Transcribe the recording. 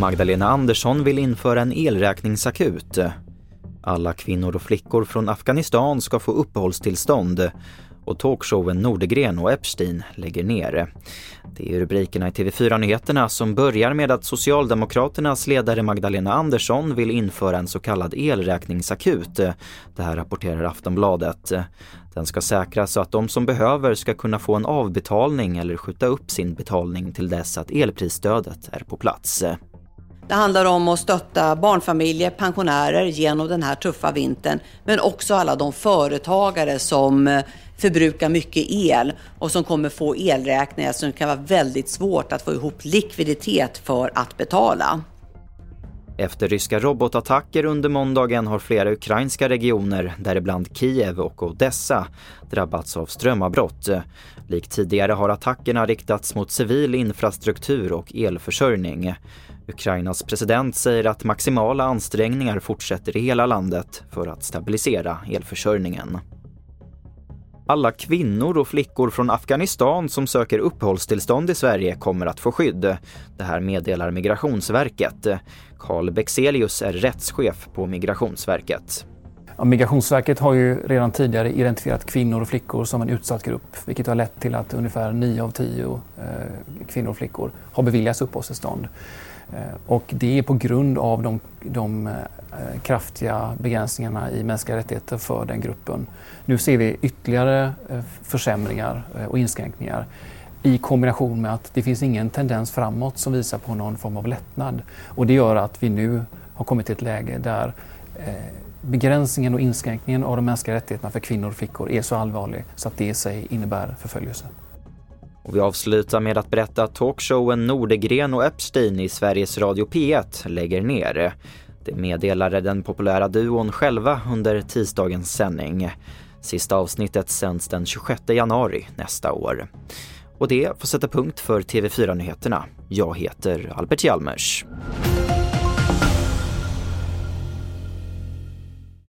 Magdalena Andersson vill införa en elräkningsakut. Alla kvinnor och flickor från Afghanistan ska få uppehållstillstånd och talkshowen Nordegren och Epstein lägger ner. Det är rubrikerna i TV4-nyheterna som börjar med att Socialdemokraternas ledare Magdalena Andersson vill införa en så kallad elräkningsakut. Det här rapporterar Aftonbladet. Den ska säkras så att de som behöver ska kunna få en avbetalning eller skjuta upp sin betalning till dess att elprisstödet är på plats. Det handlar om att stötta barnfamiljer, pensionärer genom den här tuffa vintern, men också alla de företagare som eh, förbrukar mycket el och som kommer få elräkningar som kan vara väldigt svårt att få ihop likviditet för att betala. Efter ryska robotattacker under måndagen har flera ukrainska regioner, däribland Kiev och Odessa, drabbats av strömavbrott. Likt tidigare har attackerna riktats mot civil infrastruktur och elförsörjning. Ukrainas president säger att maximala ansträngningar fortsätter i hela landet för att stabilisera elförsörjningen. Alla kvinnor och flickor från Afghanistan som söker uppehållstillstånd i Sverige kommer att få skydd. Det här meddelar Migrationsverket. Carl Bexelius är rättschef på Migrationsverket. Ja, Migrationsverket har ju redan tidigare identifierat kvinnor och flickor som en utsatt grupp vilket har lett till att ungefär 9 av 10 eh, kvinnor och flickor har beviljats uppehållstillstånd. Eh, och det är på grund av de, de eh, kraftiga begränsningarna i mänskliga rättigheter för den gruppen. Nu ser vi ytterligare eh, försämringar eh, och inskränkningar i kombination med att det finns ingen tendens framåt som visar på någon form av lättnad. Och det gör att vi nu har kommit till ett läge där eh, begränsningen och inskränkningen av de mänskliga rättigheterna för kvinnor och flickor är så allvarlig så att det i sig innebär förföljelse. Och vi avslutar med att berätta att talkshowen Nordegren och Epstein i Sveriges Radio P1 lägger ner. Det meddelade den populära duon själva under tisdagens sändning. Sista avsnittet sänds den 26 januari nästa år. Och det får sätta punkt för TV4-nyheterna. Jag heter Albert Hjalmers.